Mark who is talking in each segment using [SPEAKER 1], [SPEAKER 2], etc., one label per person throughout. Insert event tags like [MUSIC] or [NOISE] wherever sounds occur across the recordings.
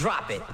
[SPEAKER 1] Drop it.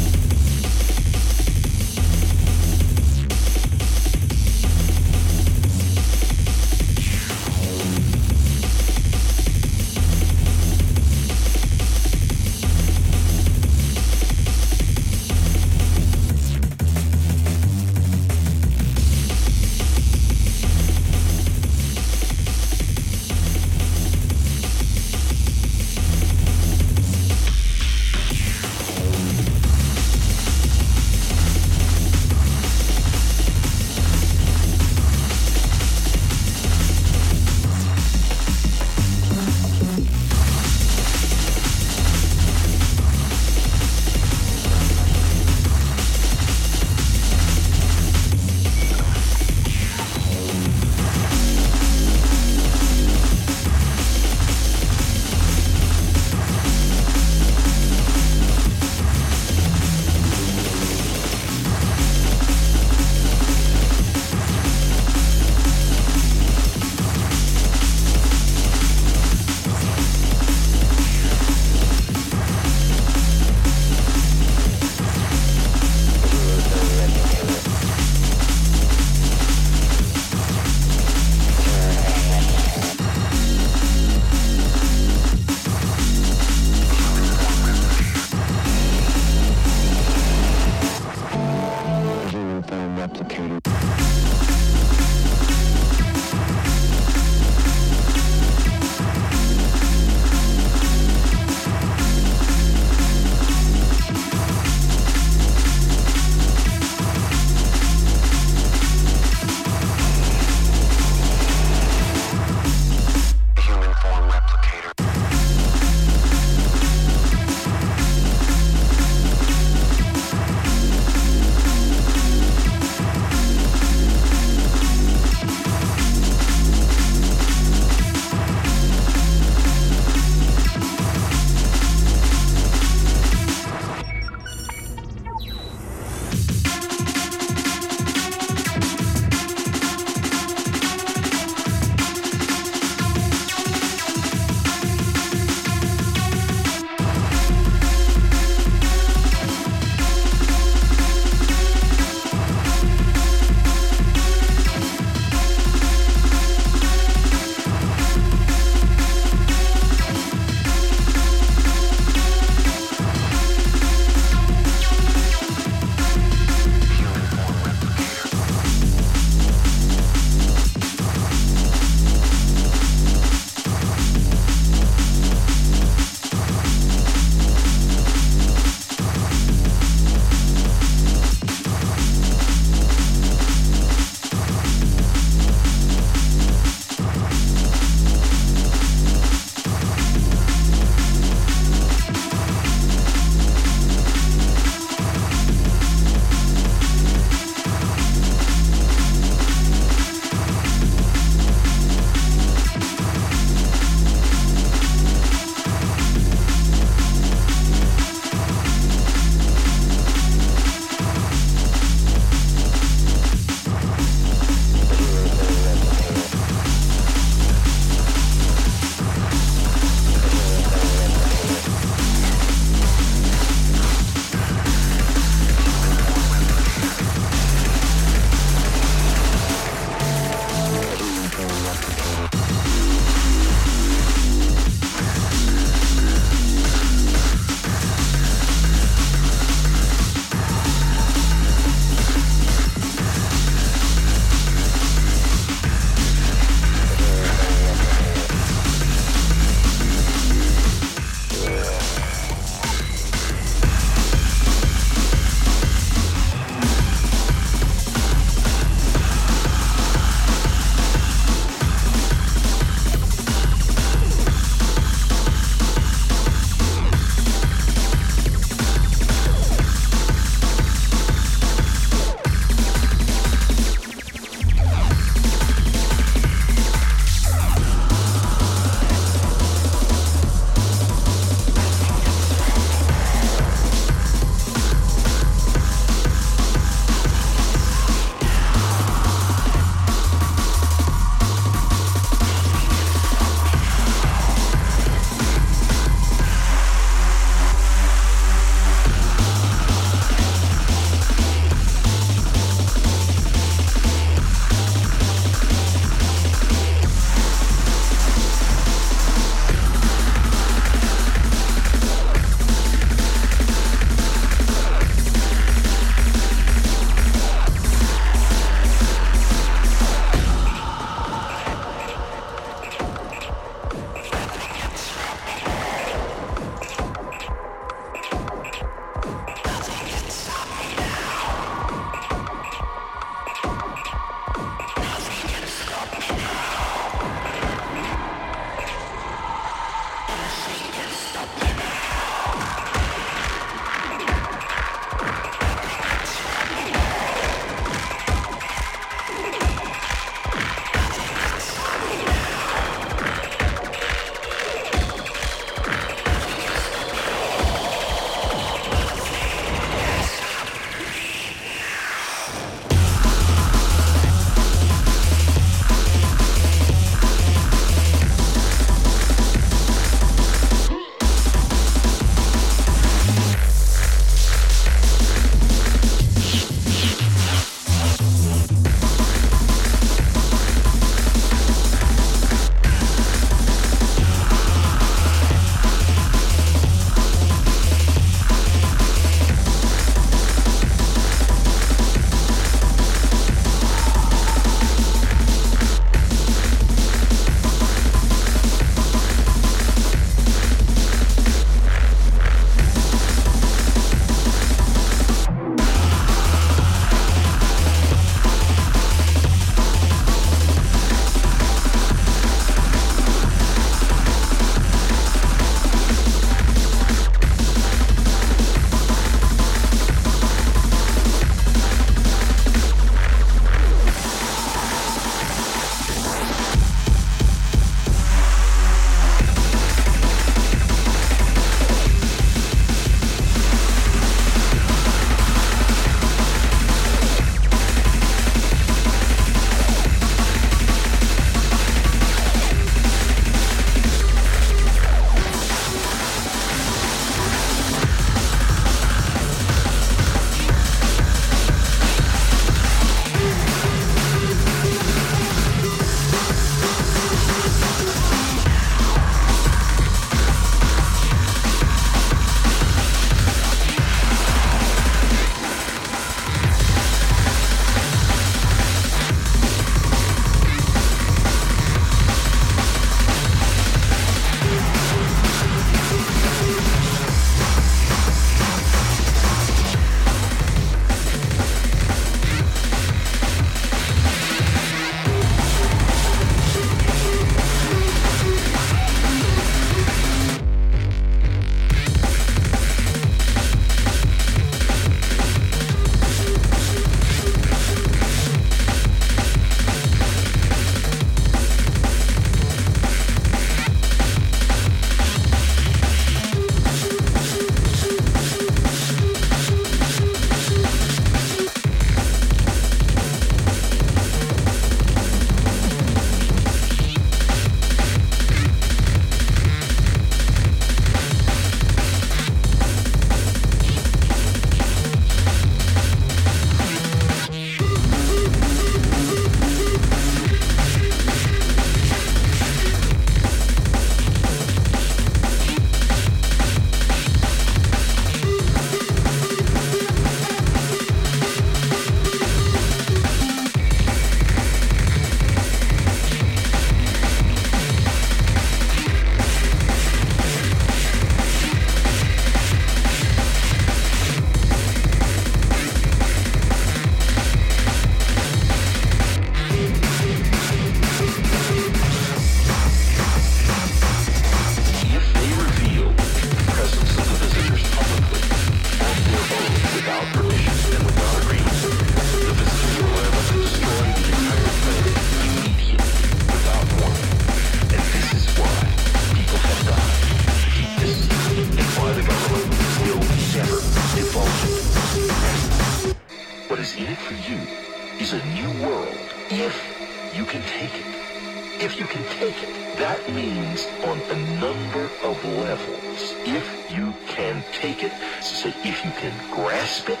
[SPEAKER 1] Is a new world if you can take it. If you can take it, that means on a number of levels. If you can take it, so if you can grasp it,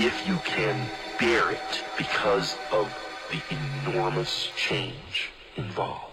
[SPEAKER 1] if you can bear it because of the enormous change involved.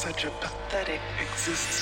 [SPEAKER 2] Such a pathetic existence?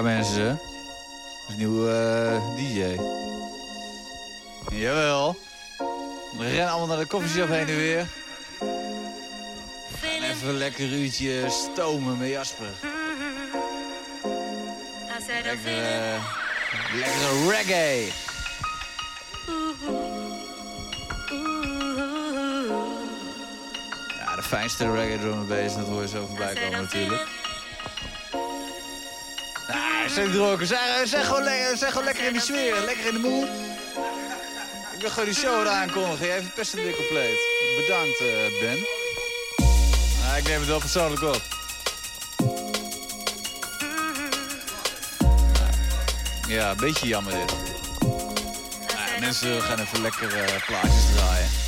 [SPEAKER 3] Ja, mensen. Dat is een nieuwe eh, DJ. Jawel. We rennen allemaal naar de koffieshop heen en weer. Gaan even lekker een uurtje stomen met Jasper. Lekker, eh, lekkere reggae. Ja, de fijnste reggae drum and bass, dat hoor je zo voorbij komen natuurlijk. Zeg dronken. Zeg, zeg, gewoon lekker, zeg gewoon lekker in die sfeer. Lekker in de moed. Ik wil gewoon die show eraan kondigen. Jij best een dik compleet. Bedankt, uh, Ben. Nou, ik neem het wel persoonlijk op. Ja, een beetje jammer dit. Nou, mensen gaan even lekker uh, plaatjes draaien.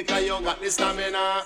[SPEAKER 4] because you got the stamina.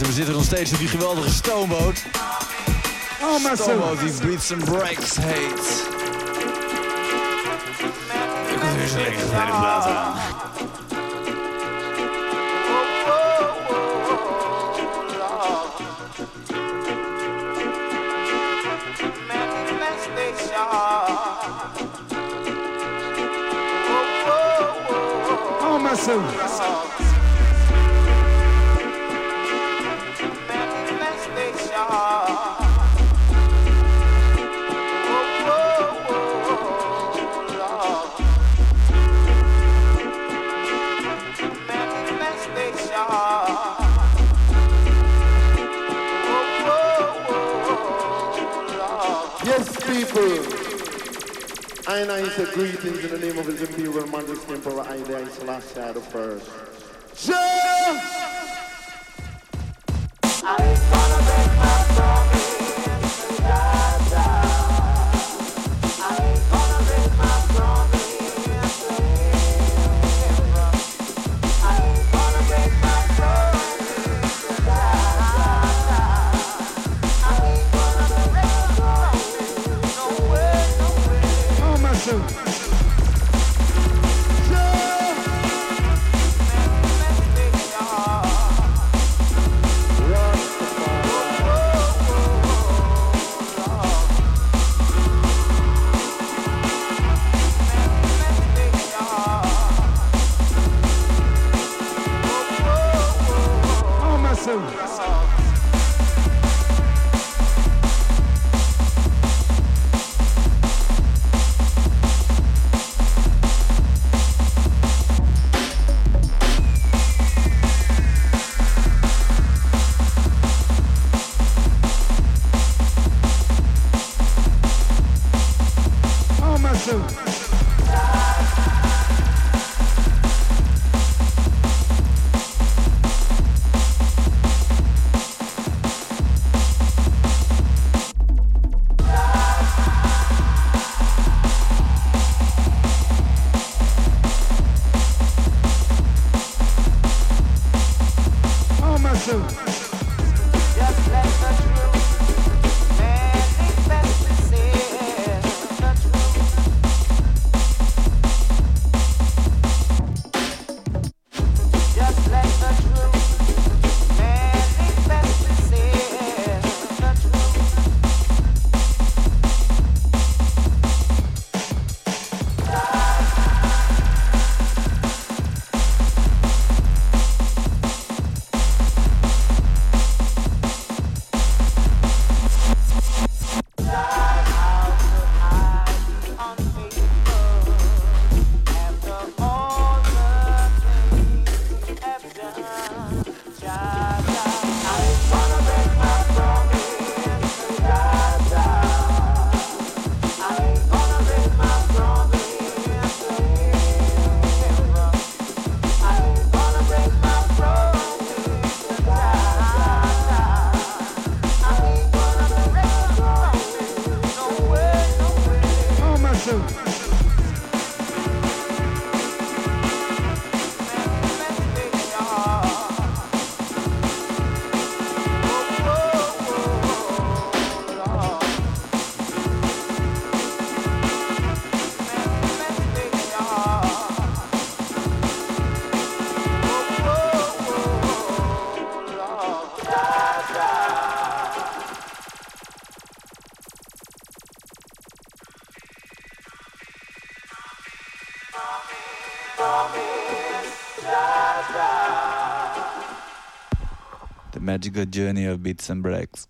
[SPEAKER 3] En we zitten nog steeds op die geweldige stoomboot.
[SPEAKER 5] Oh, maar
[SPEAKER 3] Stoomboot die beats and breaks heet. Ik moet weer zo lekker de hele plaat aan.
[SPEAKER 5] Oh, maar zo!
[SPEAKER 6] And I say greetings in the name of His Imperial Majesty Emperor Haile Selassie the First.
[SPEAKER 7] Magical journey of beats and breaks.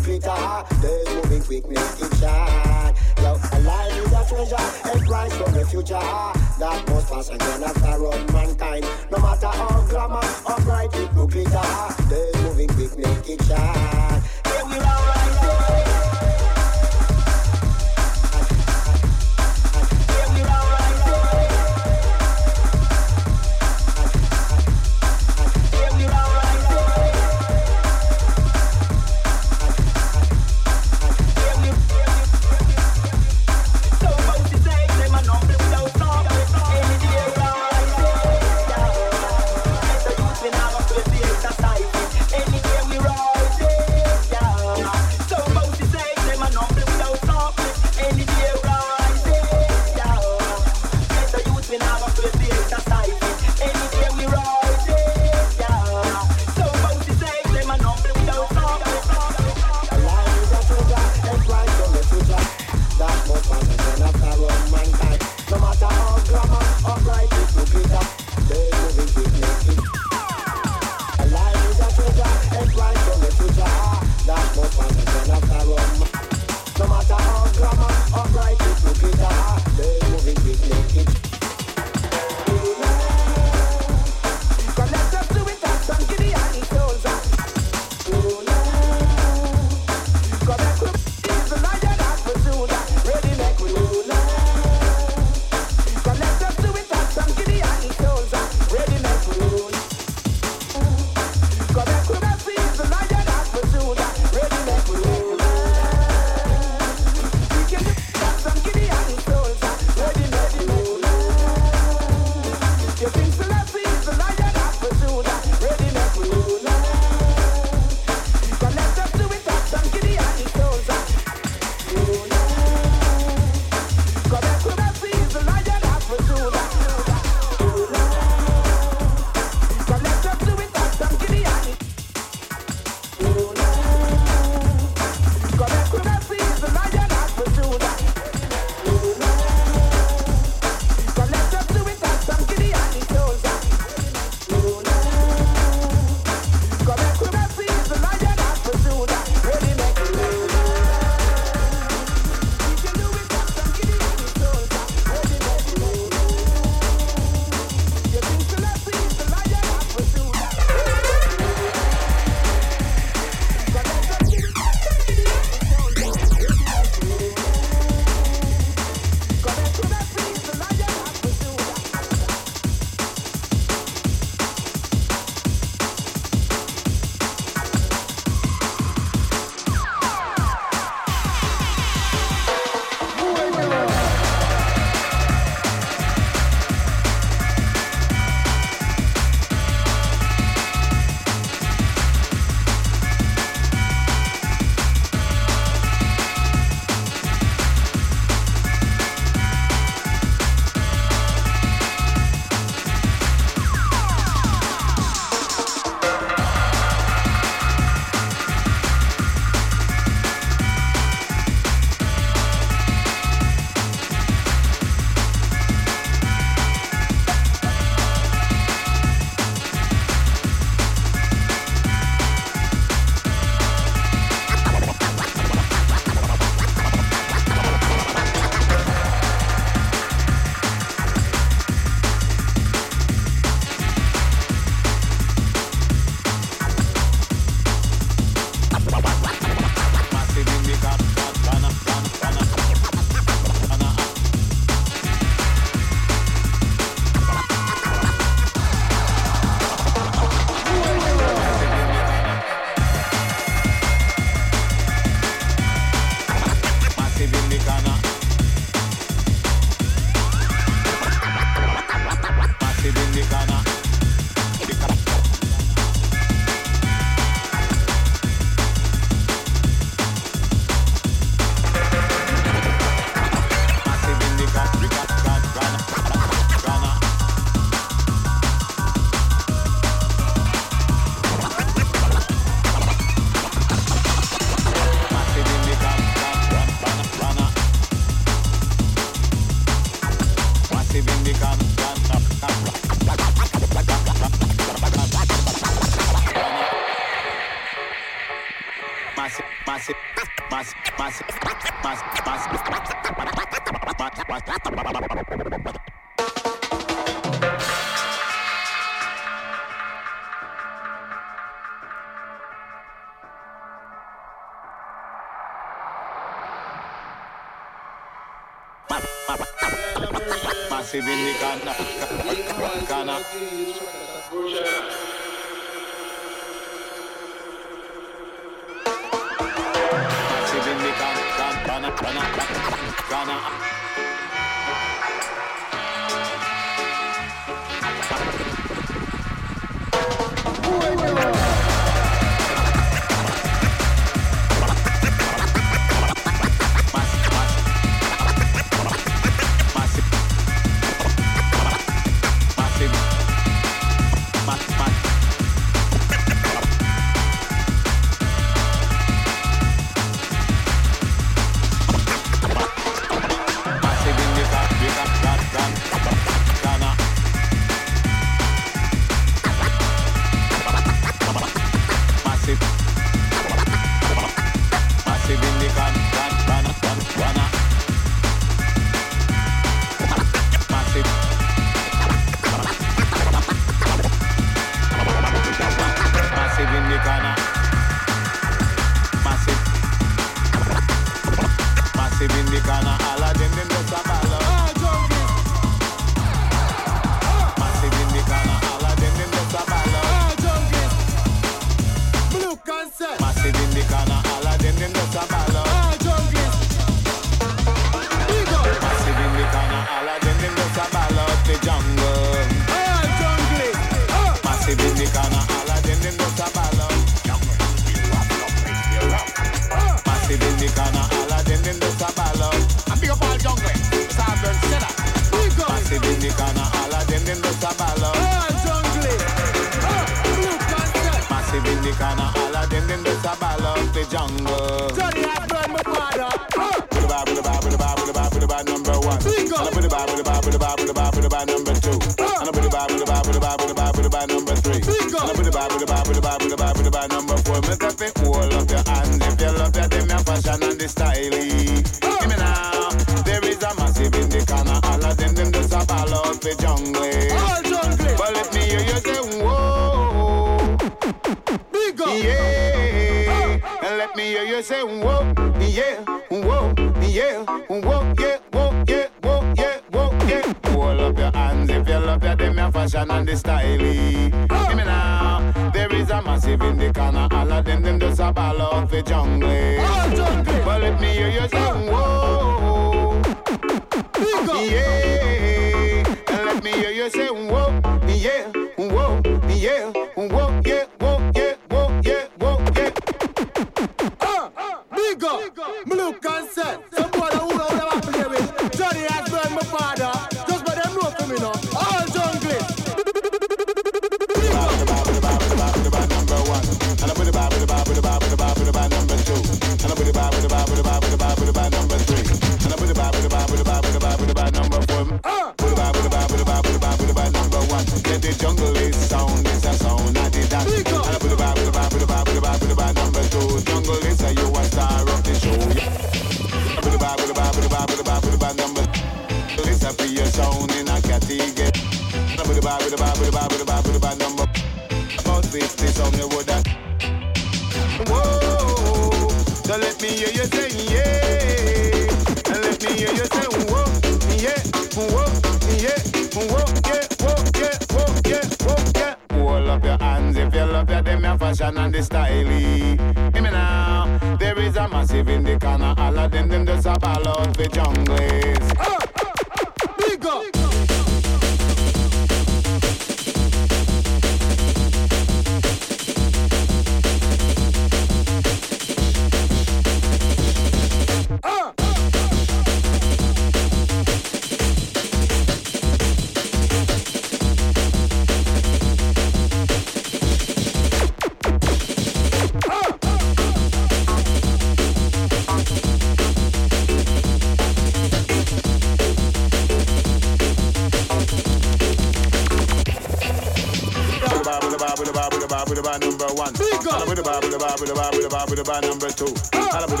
[SPEAKER 8] Number
[SPEAKER 9] two. Holla with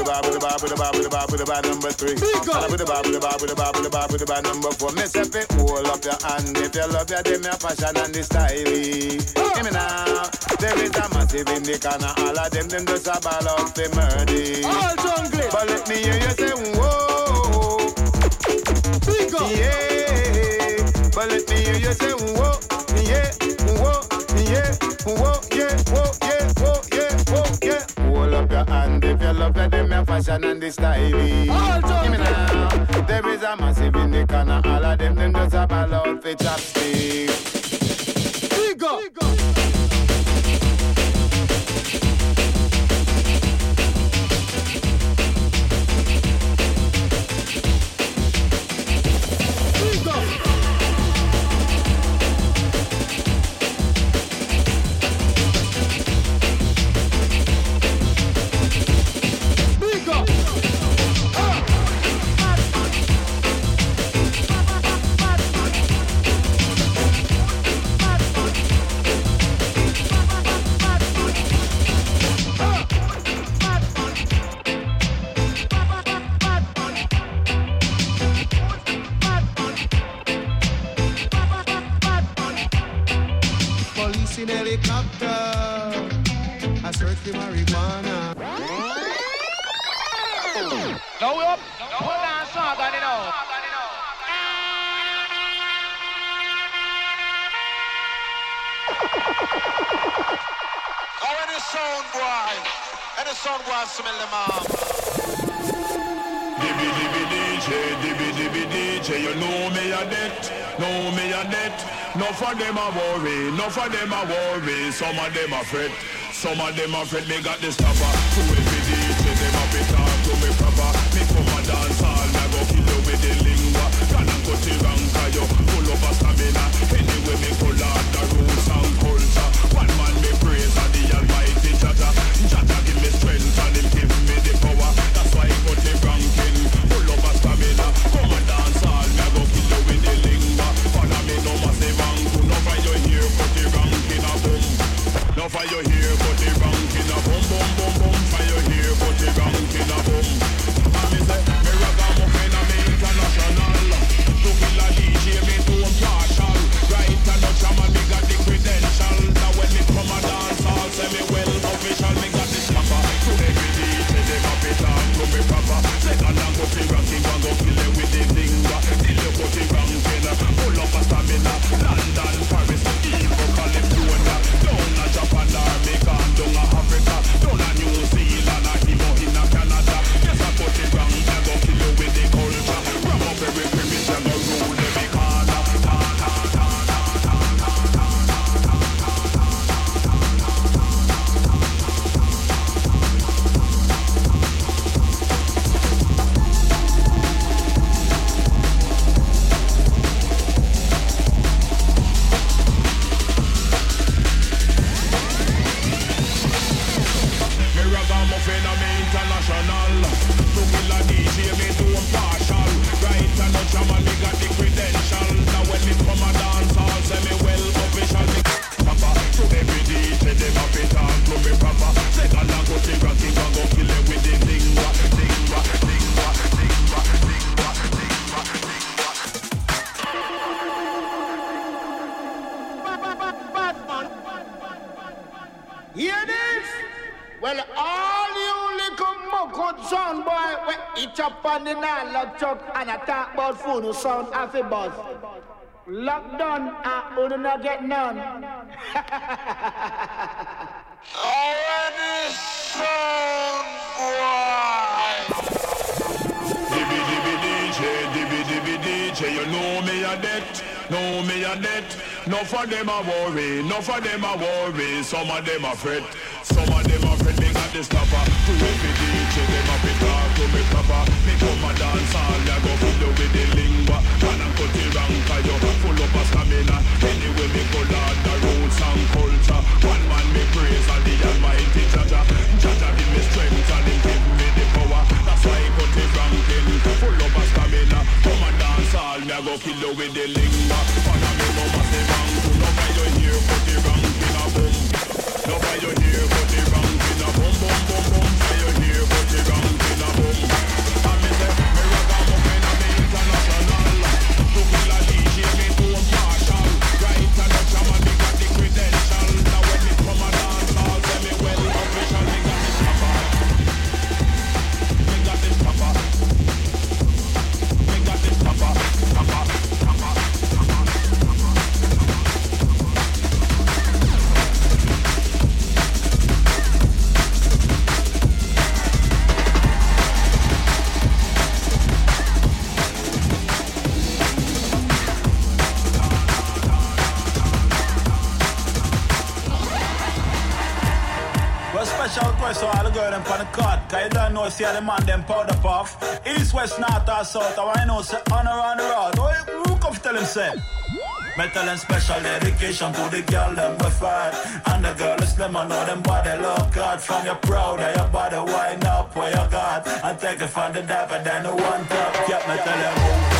[SPEAKER 9] number three. Holla with number four. Miss if it up your hand, if you love your damn your passion and the style. Hear me now. There is a massive in the corner. All of them, them just ball up the murder.
[SPEAKER 10] All jungle.
[SPEAKER 9] But let me hear you say whoa.
[SPEAKER 10] Big up.
[SPEAKER 9] Yeah. But let me hear you say whoa. Yeah. Whoa. Yeah. Whoa. Yeah. Whoa. Yeah. Whoa. Yeah. Hold up your hand if you love your them your fashion and the style.
[SPEAKER 10] All
[SPEAKER 9] Hear me now. There is a massive in the corner. All of them them just a ball out the chopstick.
[SPEAKER 10] Big up.
[SPEAKER 11] Boy smell them
[SPEAKER 12] dibby DJ, DJ, you know me a debt, know me a debt. No for them a worry, no for them a worry. Some of them a fret, some of them a fret. Me got the stopper. To every DJ, them a be talk to me proper. Me come a dance all, go kill with the lingua. Can I it wrong, 'cause you full of a stamina. No for you here, the
[SPEAKER 10] nylon truck and I talk about phone who sound half a buzz. Lockdown, who do not get none.
[SPEAKER 11] Already sound.
[SPEAKER 12] Dibby dibby DJ, dibby dibby DJ, you know me a debt, know me a debt. No for them a worry, no for them a worry. Some of them a fret, some of them a fret. Me got the stopper. To every DJ, them a be talk to proper. Me come a dance all, ya go kill you with the lingua. And I cut wrong 'cause you full of a stamina. Anyway, me go out the roots and culture. One man me praise and the Almighty Jaja. Jaja give me strength and him give me the power. That's why he put it ranking. Full of a stamina. Come and dance all, me go kill you with the lingua. Follow me no massive angle. No why you here, put the ranking a boom. No why you here, put the ranking a boom, boom, boom, boom.
[SPEAKER 13] See the man them powder puff. East, west, north, or south. I know, say, on around the road. Oh, who come tell him, say? Metal and special dedication to the girl them we fight And the girl is them I know them body look good From your proud of your body wind up where you got And take it from the and then the one top Keep me tell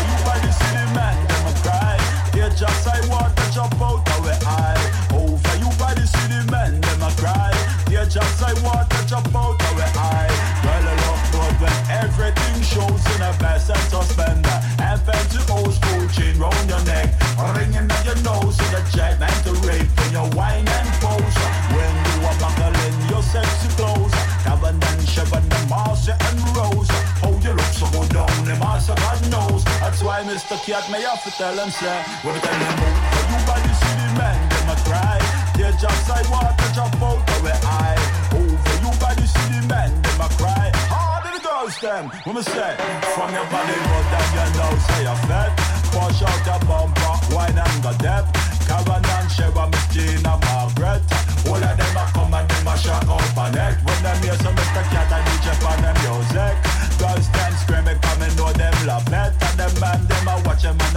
[SPEAKER 13] That's why Mr. Cat may have to tell him say When we tell him move For you by the city men them a cry. They just like water jump out oh, of where I. Over you by the city men them a cry. Harder the girls them? When we say From your body go down your nose say you're fat Push out your bumper, wine and go depth Cavan and Sheva, Christina, Margaret All of them a come and them a shock up on it When them hear some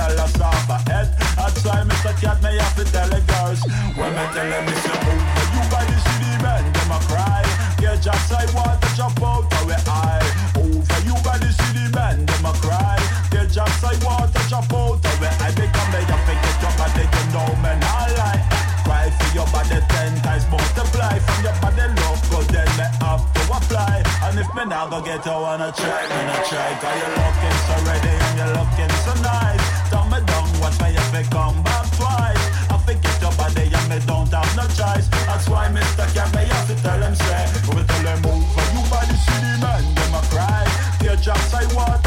[SPEAKER 13] a lost off a head That's why Mr. Cat me have to tell the girls. When me tell them it's a move You by the city men, them a cry. Yeah, just I want to jump out of where I Over you by the city men, them a cry. Yeah, just I want to jump out of where I become the you forget your body, you know me not lie. Cry for your body ten times multiply From your body look good, then me have to apply. And if me now go get I wanna try, not try. Cause you're looking so ready and you're looking so nice me come back twice. I forget your body and me don't have no choice. That's why Mr. Me have to tell him say We tell him move for you by the city man, them a cry. Jobs I want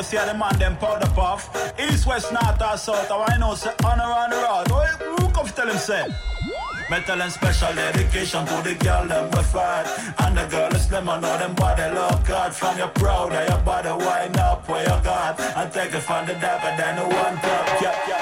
[SPEAKER 13] know, see how the man them powder puff. East, west, north or south I know, say, on around the road Oh, who come tell him, say? Metal and special dedication to the girl them we fight. And the girl is slim I know them body look good From your proud of your body wind up where you got. And take it from the and then the one top yeah, yeah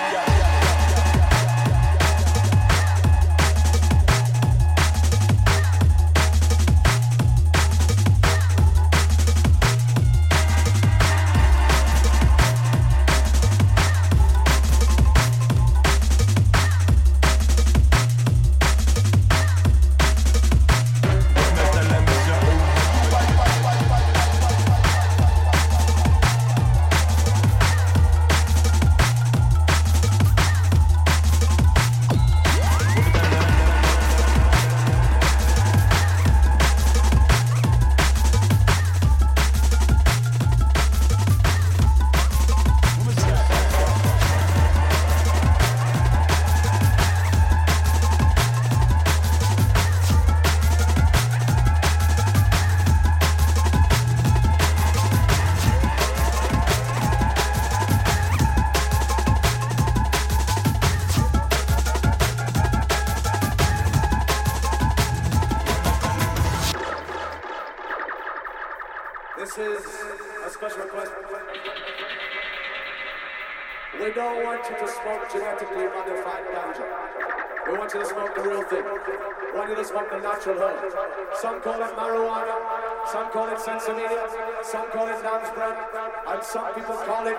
[SPEAKER 14] some people call it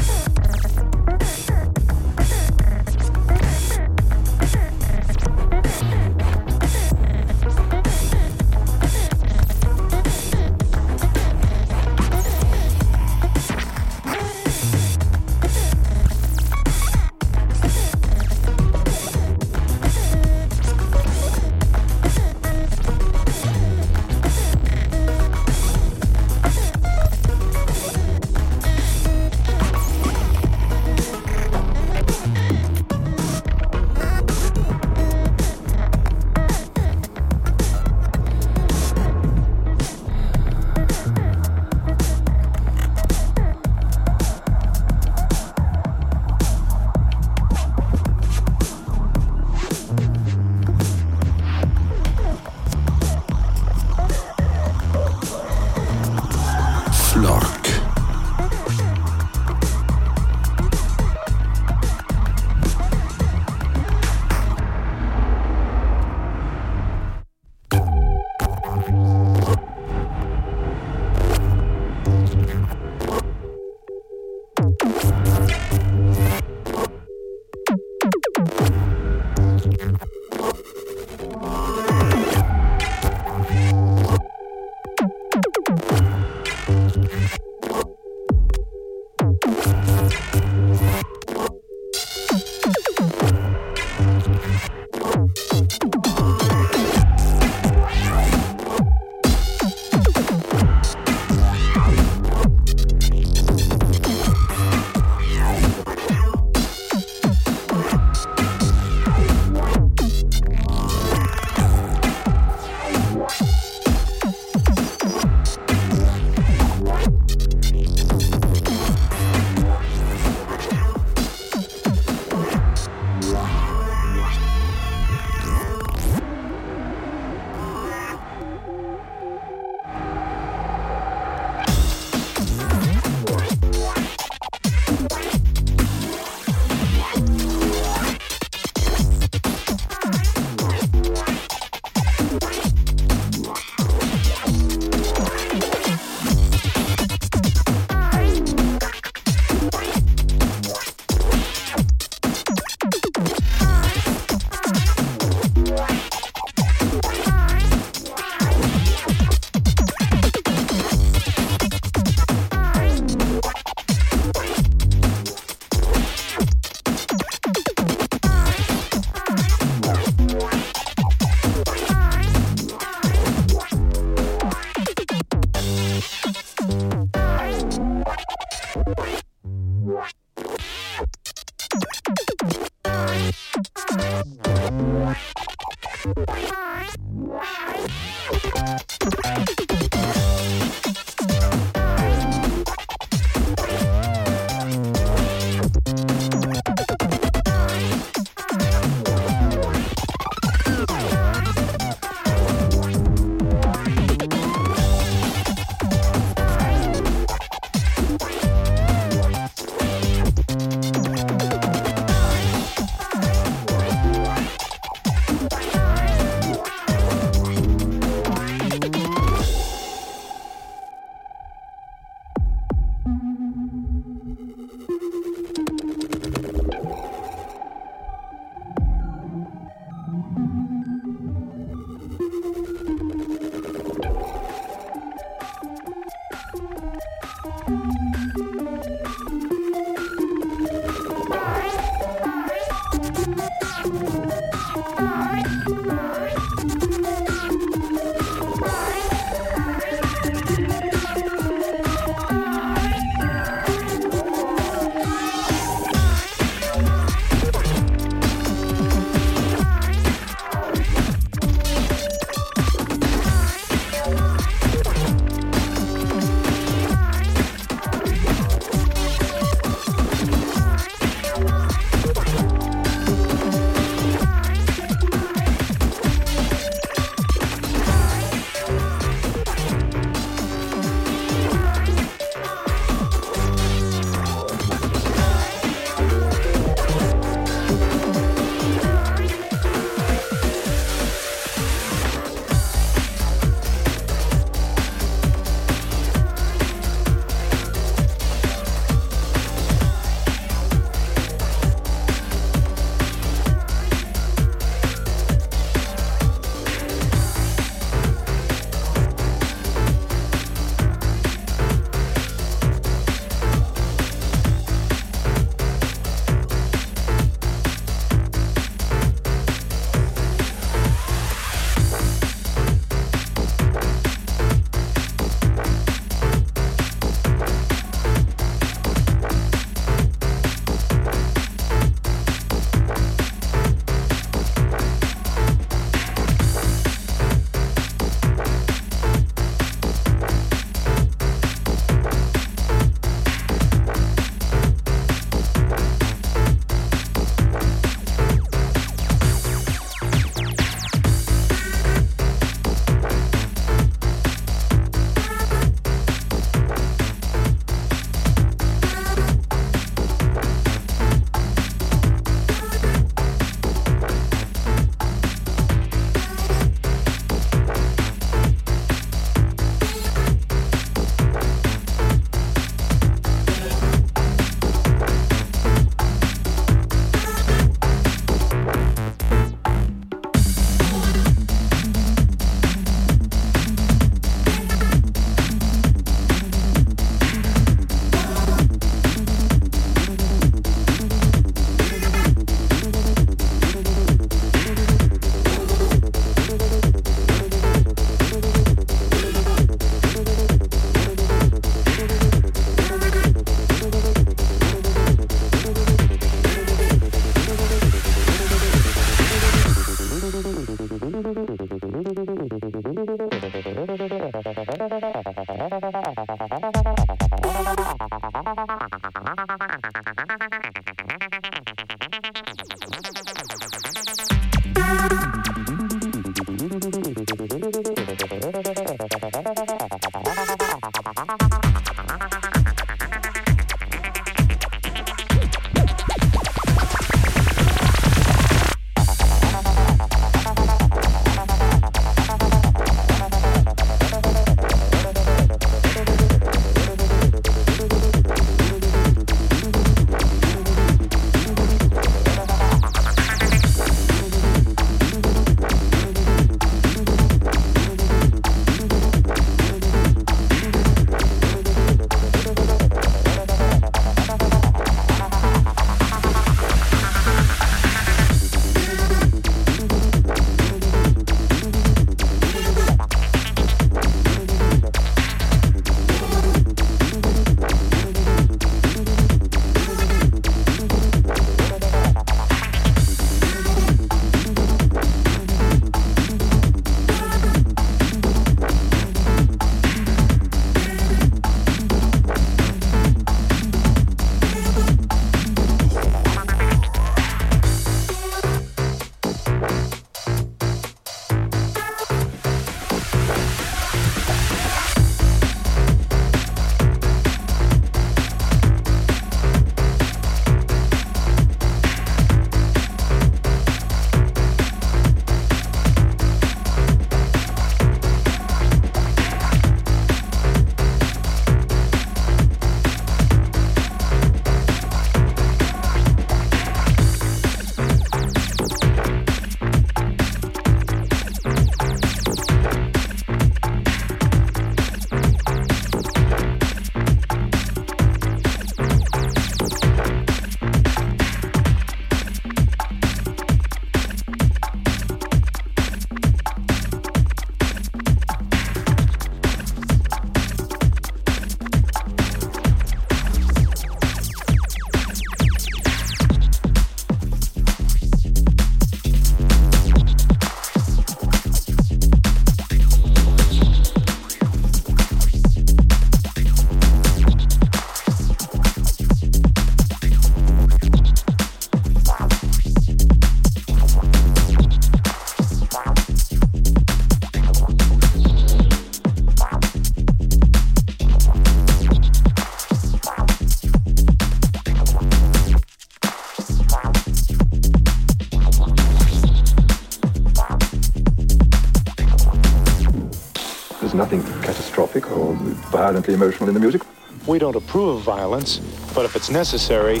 [SPEAKER 15] violently emotional in the music.
[SPEAKER 16] We don't approve of violence, but if it's necessary,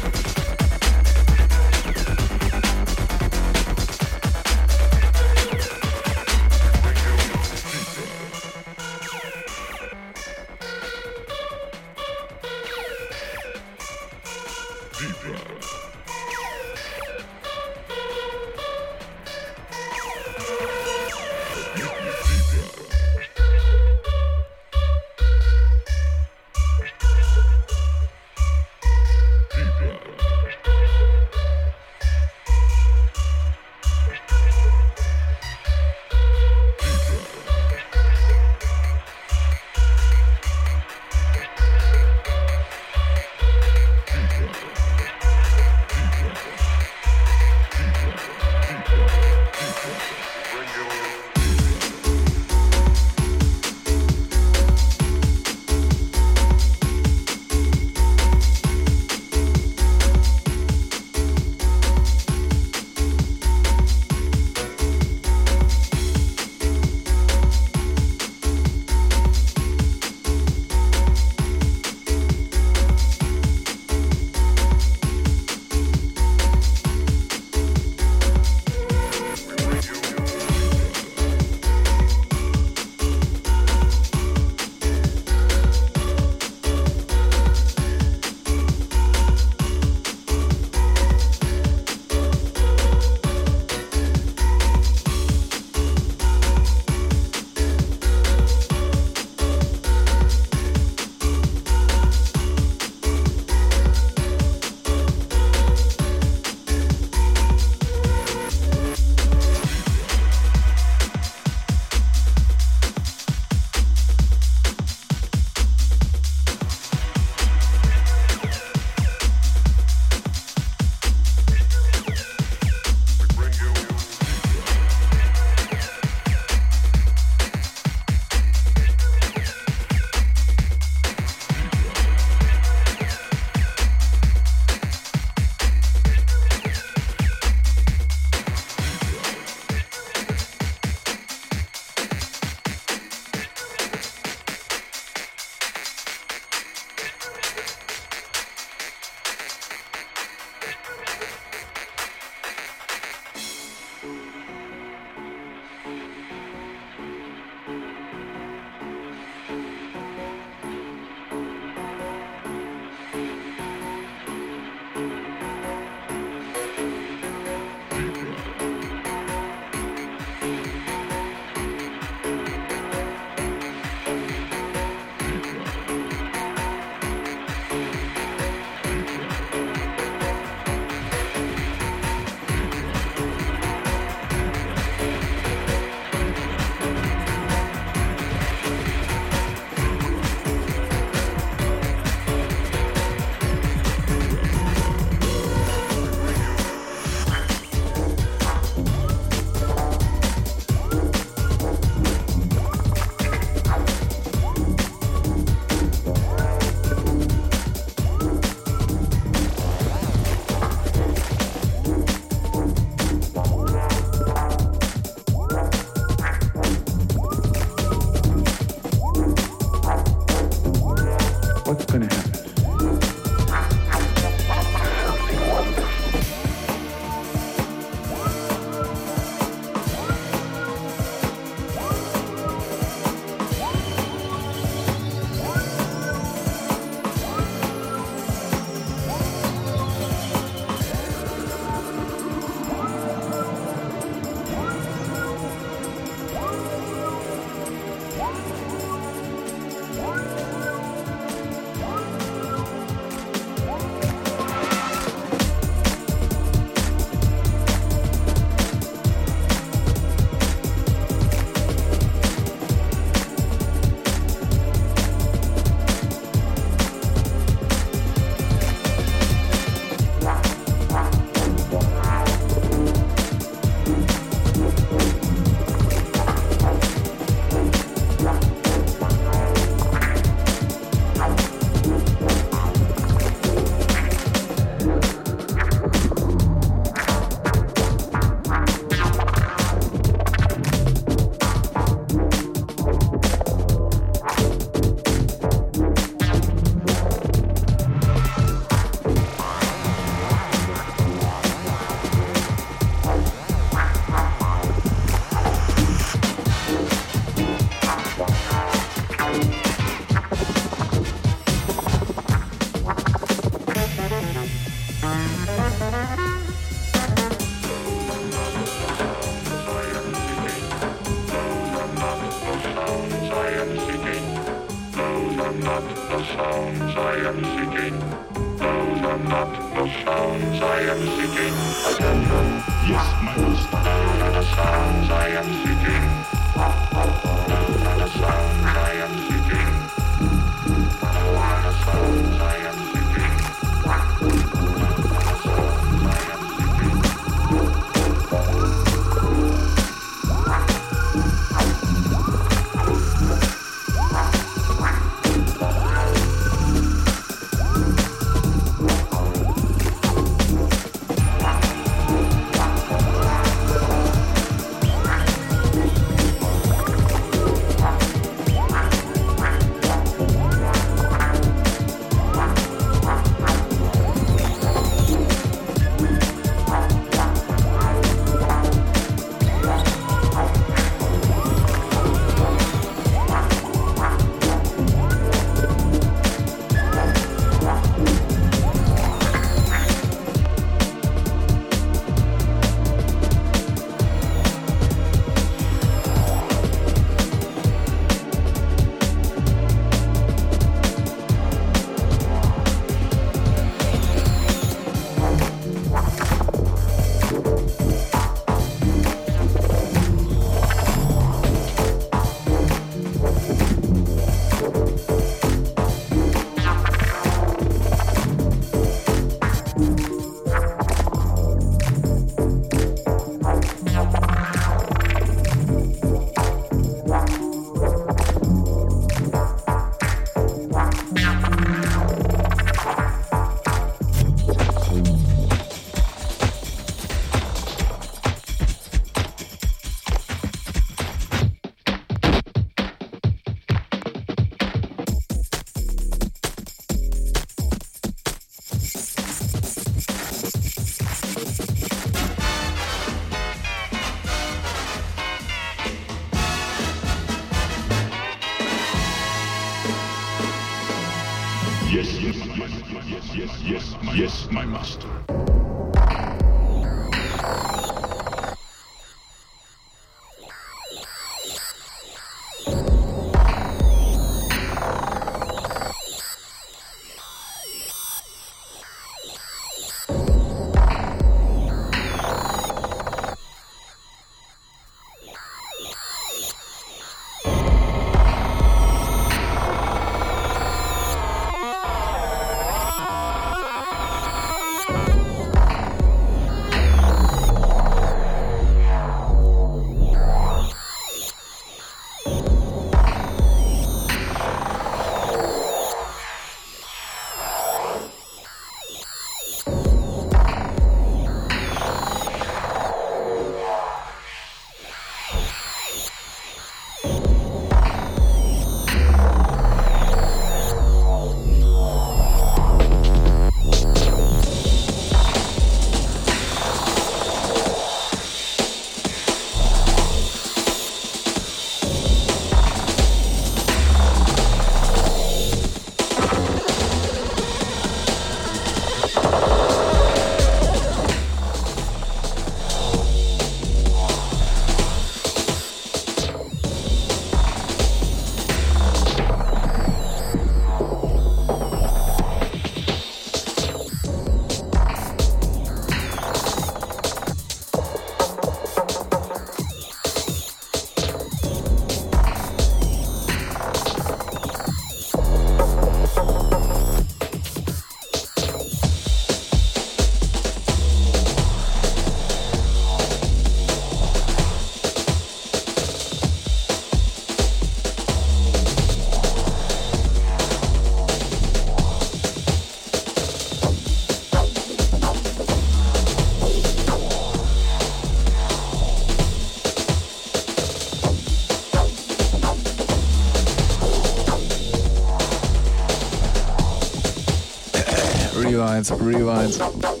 [SPEAKER 3] Rewind, rewind.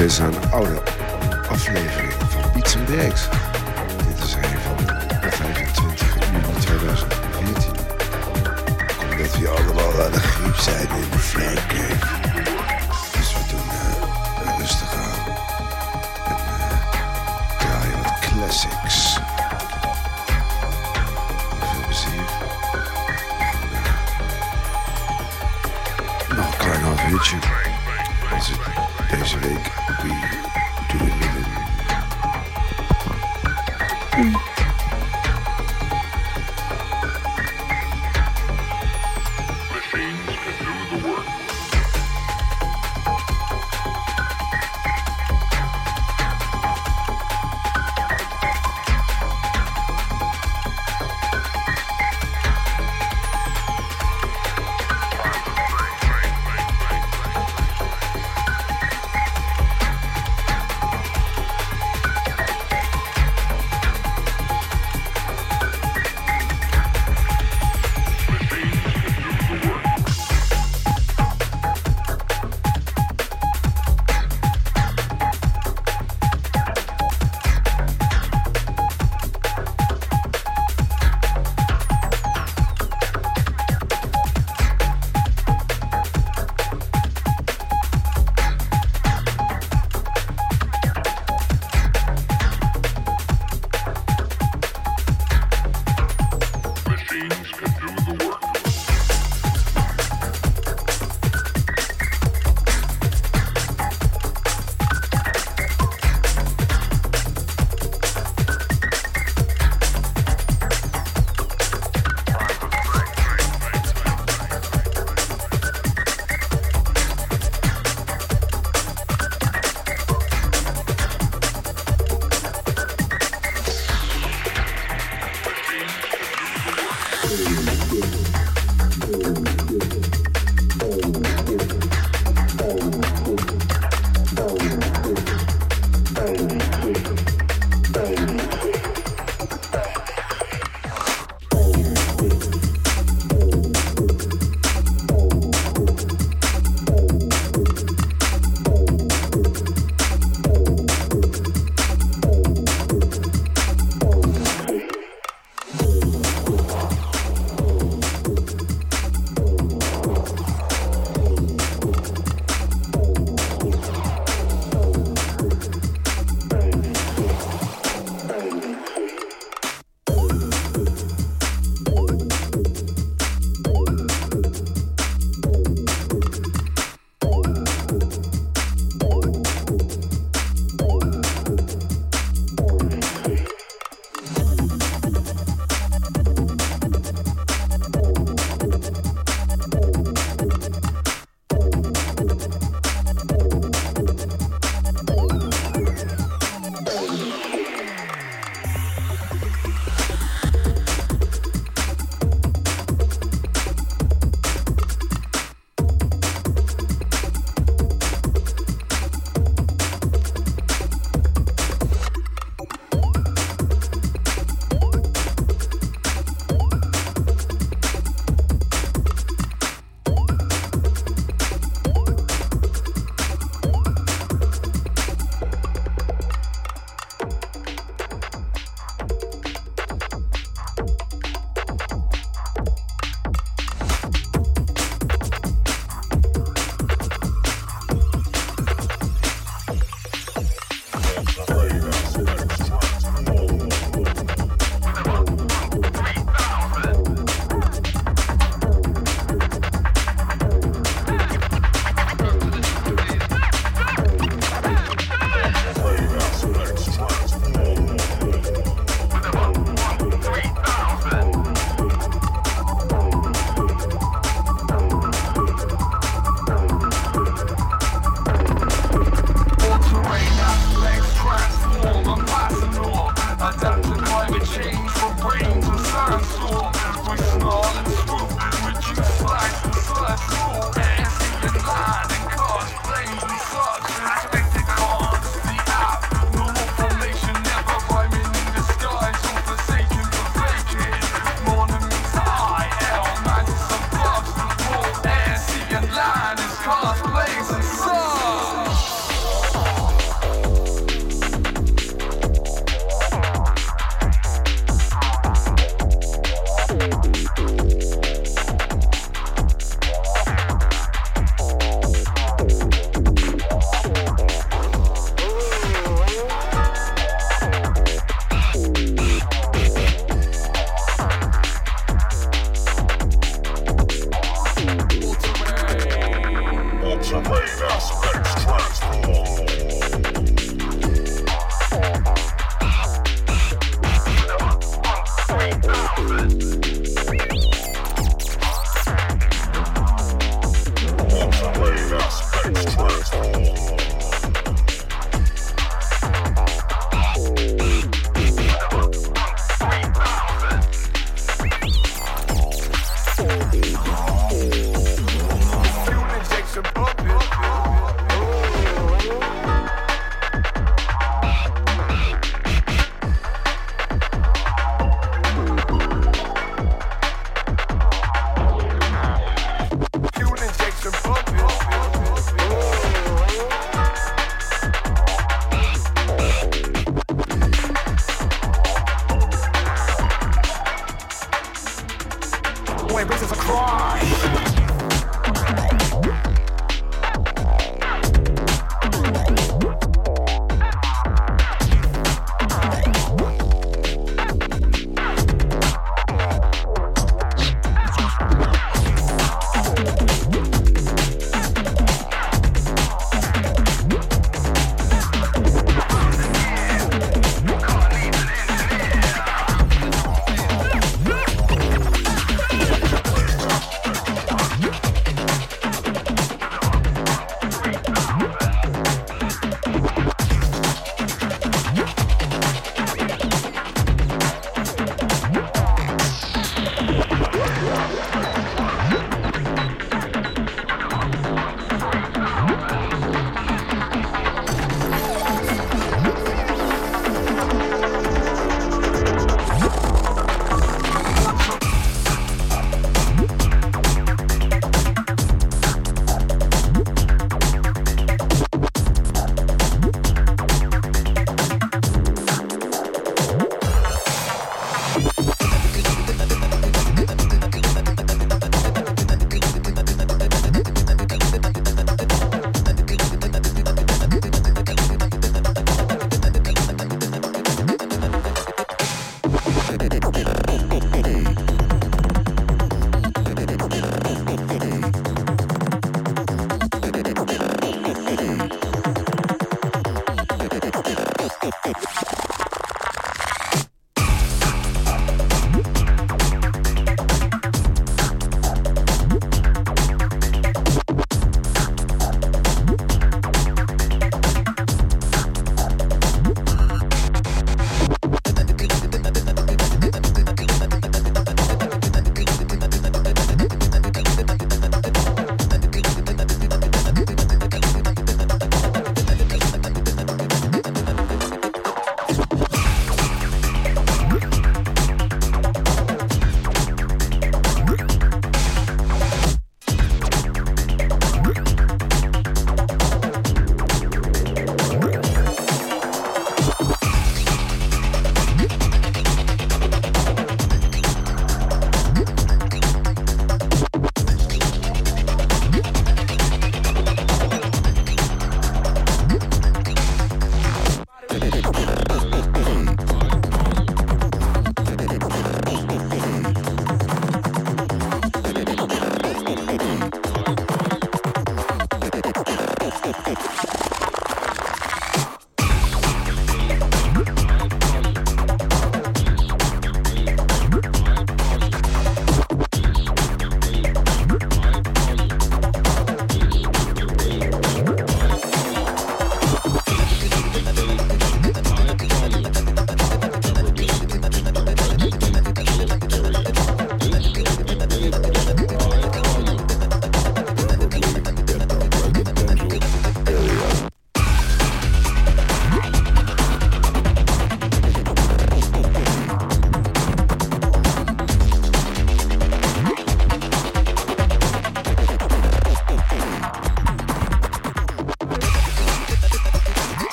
[SPEAKER 17] Dit is
[SPEAKER 18] een oude aflevering van Piets en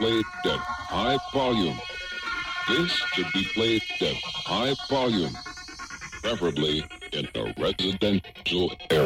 [SPEAKER 19] played at high volume. This should be played at high volume, preferably in a residential area.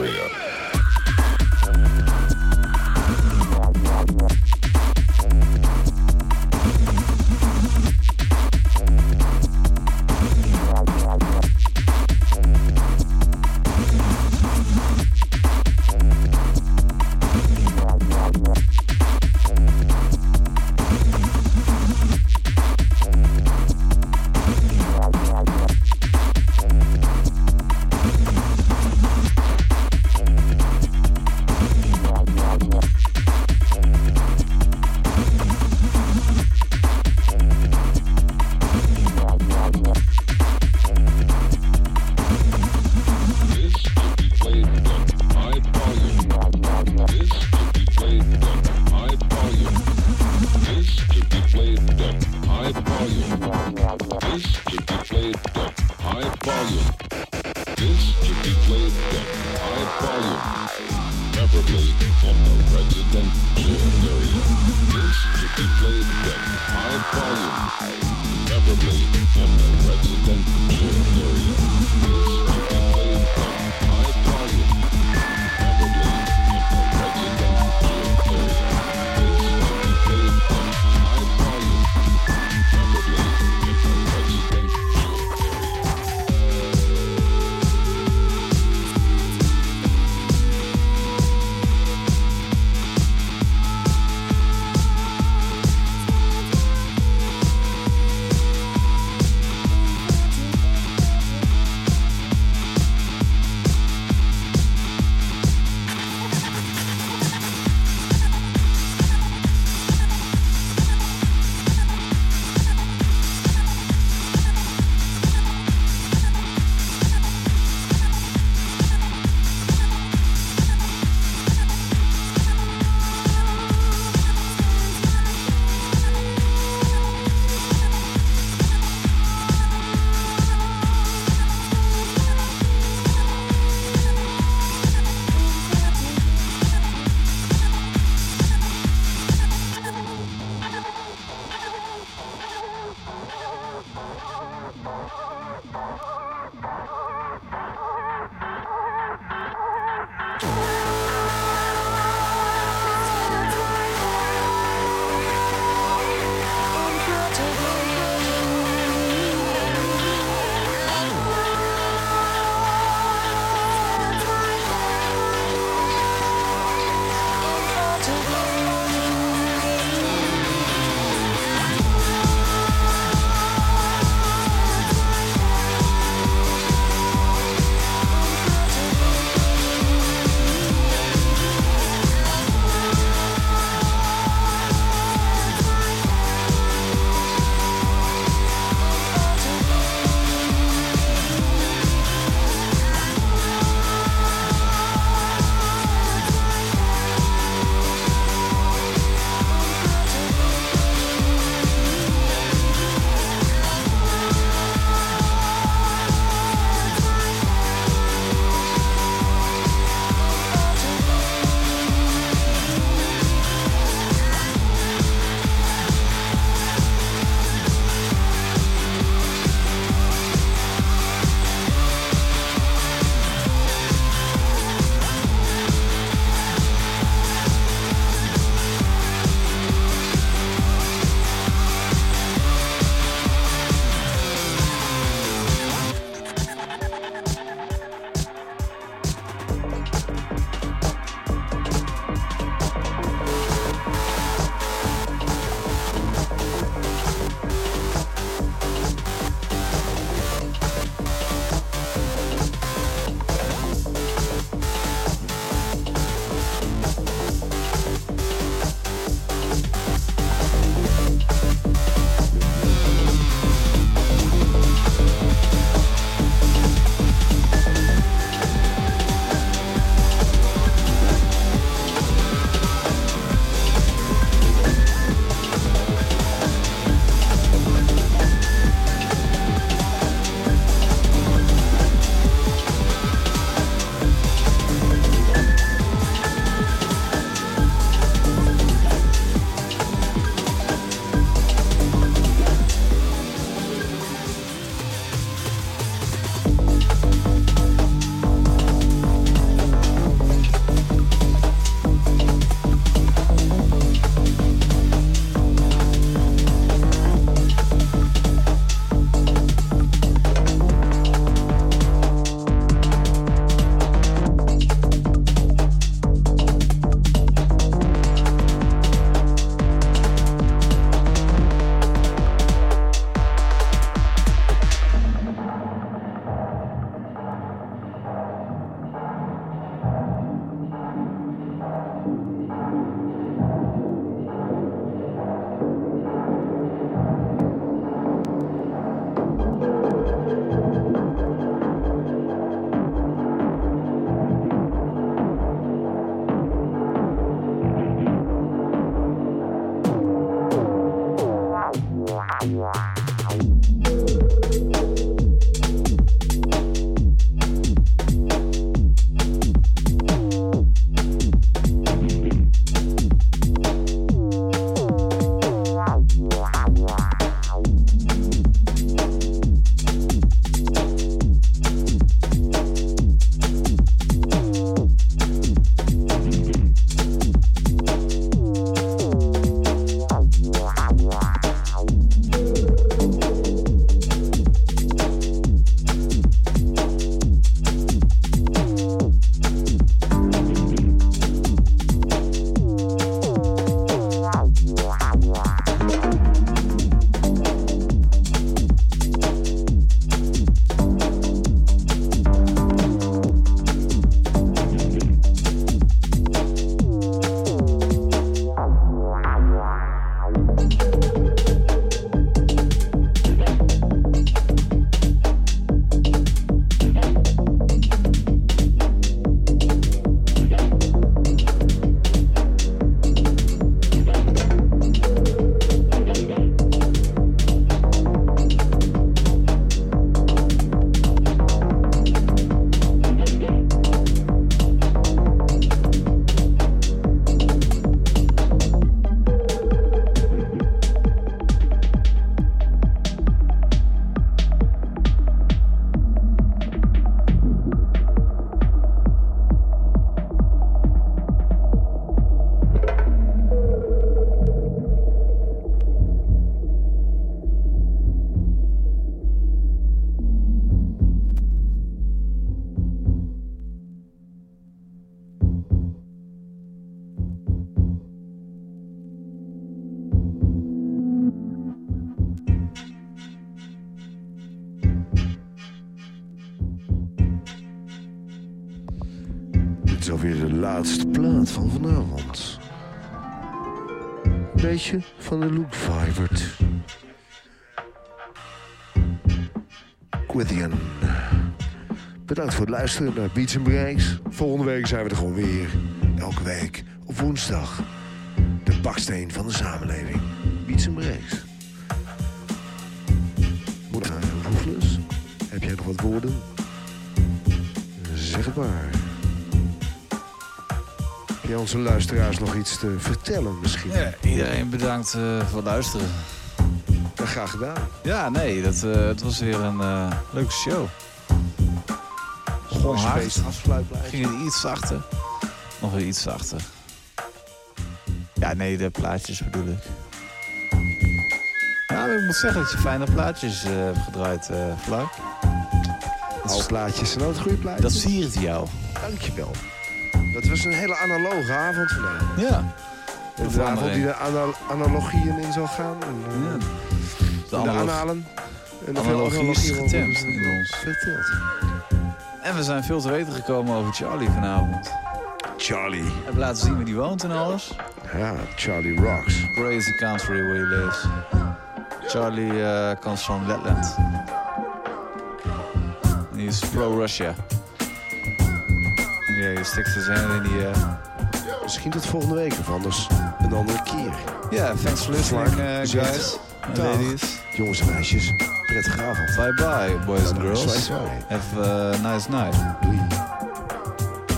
[SPEAKER 18] Bedankt voor het luisteren naar Beats Breaks. Volgende week zijn we er gewoon weer. Elke week op woensdag. De baksteen van de samenleving. Beats Breaks. Moet Roefles. Heb jij nog wat woorden? Zeg het maar. Heb jij onze luisteraars nog iets te vertellen misschien?
[SPEAKER 3] Ja, iedereen bedankt eh, voor het luisteren.
[SPEAKER 18] Graag gedaan.
[SPEAKER 3] Ja, nee, dat, eh, het was weer een eh, leuke show. Gewoon hard. Ging het iets zachter. Nog weer iets zachter. Ja, nee, de plaatjes bedoel ik. Ja, maar ik moet zeggen dat je fijne plaatjes eh, hebt gedraaid, eh Vlak.
[SPEAKER 18] Oude plaatjes zijn altijd goede plaatjes.
[SPEAKER 3] Dat siert jou.
[SPEAKER 18] Dankjewel. Dat was een hele analoge avond vandaag.
[SPEAKER 3] Ja.
[SPEAKER 18] De avond die de ana- analogieën in zal gaan. En, eh,
[SPEAKER 3] Ja.
[SPEAKER 18] de,
[SPEAKER 3] analog-
[SPEAKER 18] aanhalen. En de
[SPEAKER 3] analogie is getemd in ons.
[SPEAKER 18] Verteld.
[SPEAKER 3] En we zijn veel te weten gekomen over Charlie vanavond.
[SPEAKER 18] Charlie.
[SPEAKER 3] We hebben laten zien waar die woont en alles.
[SPEAKER 18] Ja, Charlie rocks.
[SPEAKER 3] Crazy country where he lives. Charlie uh, comes from Letland. And he's pro-Russia. Yeah, he sticks his hand in the... Uh...
[SPEAKER 18] Misschien tot volgende week of anders een andere keer.
[SPEAKER 3] Yeah, thanks for listening, uh, guys
[SPEAKER 18] dag.
[SPEAKER 3] ladies.
[SPEAKER 18] Jongens en meisjes, avond.
[SPEAKER 3] Bye-bye, boys and girls. Have a nice night.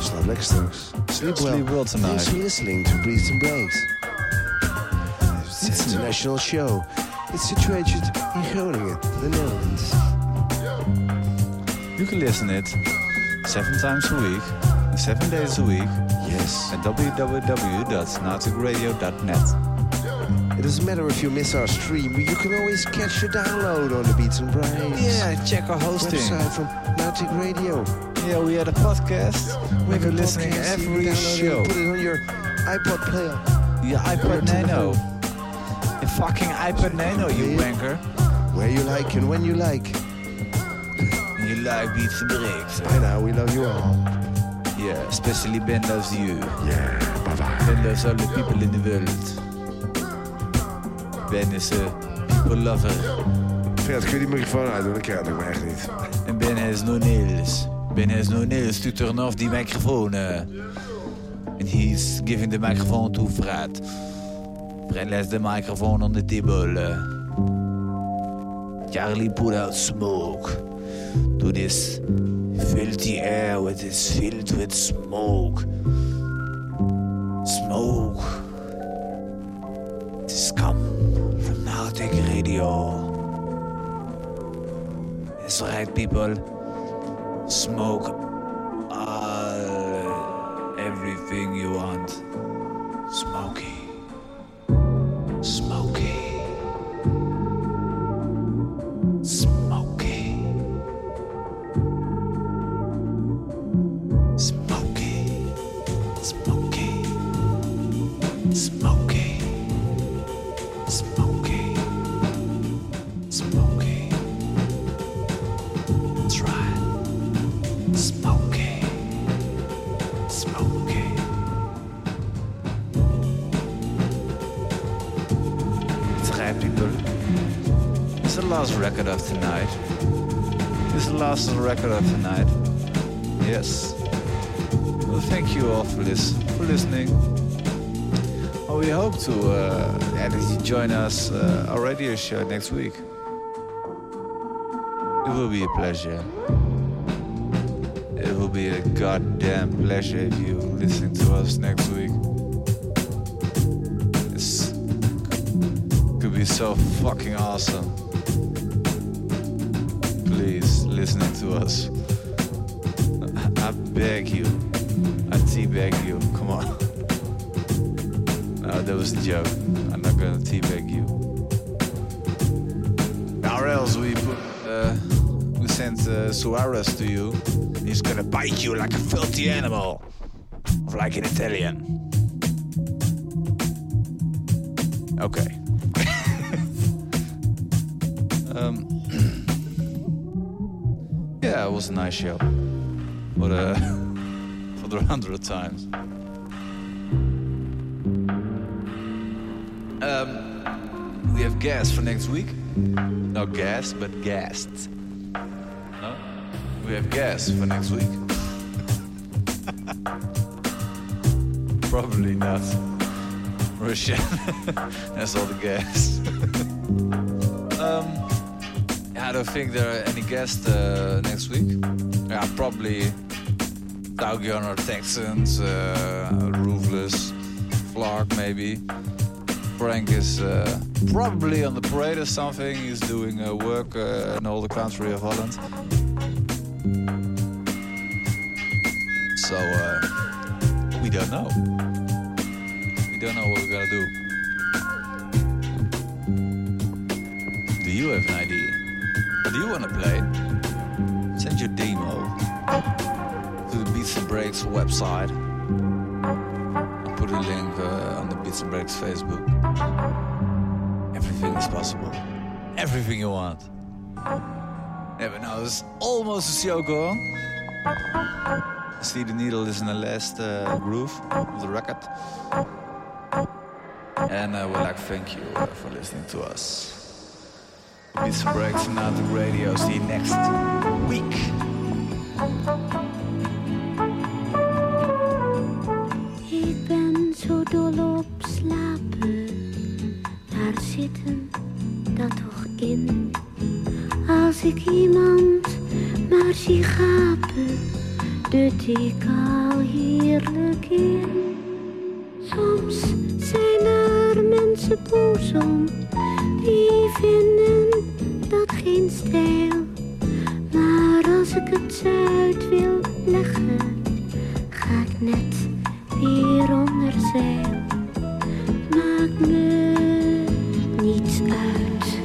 [SPEAKER 18] Slaap lekker straks. Sleep well.
[SPEAKER 3] Sleep well tonight.
[SPEAKER 18] Thanks for listening to Breeze and Breaks. It's an international show. It's situated in Groningen, the Netherlands.
[SPEAKER 3] You can listen it seven times a week, seven days a week
[SPEAKER 18] Yes.
[SPEAKER 3] at www.nauticradio.net.
[SPEAKER 18] It doesn't matter if you miss our stream, you can always catch the download on the Beats and Breaks.
[SPEAKER 3] Yeah, check our hosting.
[SPEAKER 18] Website from Nautic Radio.
[SPEAKER 3] Yeah, we had a podcast.
[SPEAKER 18] We
[SPEAKER 3] We've been listening
[SPEAKER 18] podcast,
[SPEAKER 3] every
[SPEAKER 18] can download it,
[SPEAKER 3] show.
[SPEAKER 18] Put it on your iPod player.
[SPEAKER 3] Your iPod Nano. A fucking iPod Nano, you
[SPEAKER 18] Yeah.
[SPEAKER 3] wanker.
[SPEAKER 18] Where you like and when you like.
[SPEAKER 3] You like beats and breaks.
[SPEAKER 18] By now, we love you all.
[SPEAKER 3] Yeah, especially Ben loves you.
[SPEAKER 18] Yeah, bye bye.
[SPEAKER 3] Ben loves all the people in the world. Ben is a people lover.
[SPEAKER 18] Fred, kun je die microfoon uit? Dat kan ik me echt niet.
[SPEAKER 3] And Ben has no nails. Ben has no nails to turn off the microphone. uh. and he's giving the microphone to Fred. Fred lets the microphone on the table. uh. Charlie put out smoke to this filthy air which is filled with smoke. Smoke. Radio. That's right, people. Smoke all, everything you join us uh, our radio show next week. It will be a pleasure. It will be a goddamn pleasure if you listen to us next week. It's could be so fucking awesome. An Italian. Okay. [LAUGHS] um, yeah, it was a nice show. [LAUGHS] For the for the hundredth times. Um, we have guests for next week. Not guests, but guests. No, we have guests for next week. [LAUGHS] That's all the guests. [LAUGHS] um, I don't think there are any guests uh, next week. Yeah, probably Tauchyon or Texans, uh, Roofless, Flark maybe. Frank is uh, probably on the parade or something. He's doing uh, work uh, in all the country of Holland. So uh, we don't know. Don't know what we're gonna do. Do you have an idea? Do you wanna play? Send your demo to the Beats and Breaks website. I'll put a link uh, on the Beats and Breaks Facebook. Everything is possible. Everything you want. Yeah, but now it's almost a gone. See, the needle is in the last uh, groove of the record. And I would like to thank you uh, for listening to us. And Breaks the Radio. See you next week.
[SPEAKER 20] Ik ben zo dol op slapen. Daar zit hem dat toch in. Als ik iemand maar zie gapen, dut ik al heerlijk in. Soms zijn er mensen boos om, die vinden dat geen stijl. Maar als ik het uit wil leggen, ga ik net weer onder zeil. Maakt me niets uit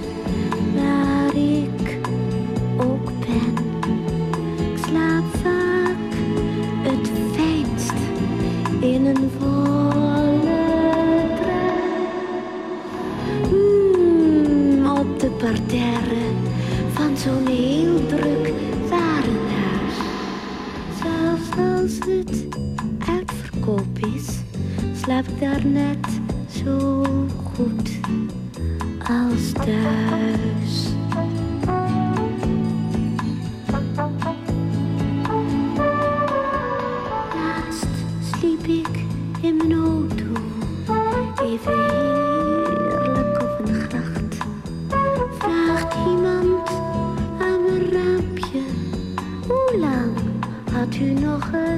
[SPEAKER 20] waar ik parterre van zo'n heel druk warenhuis. Zelfs als het uitverkoop is, slaap ik daar net zo goed als thuis. tu n'auras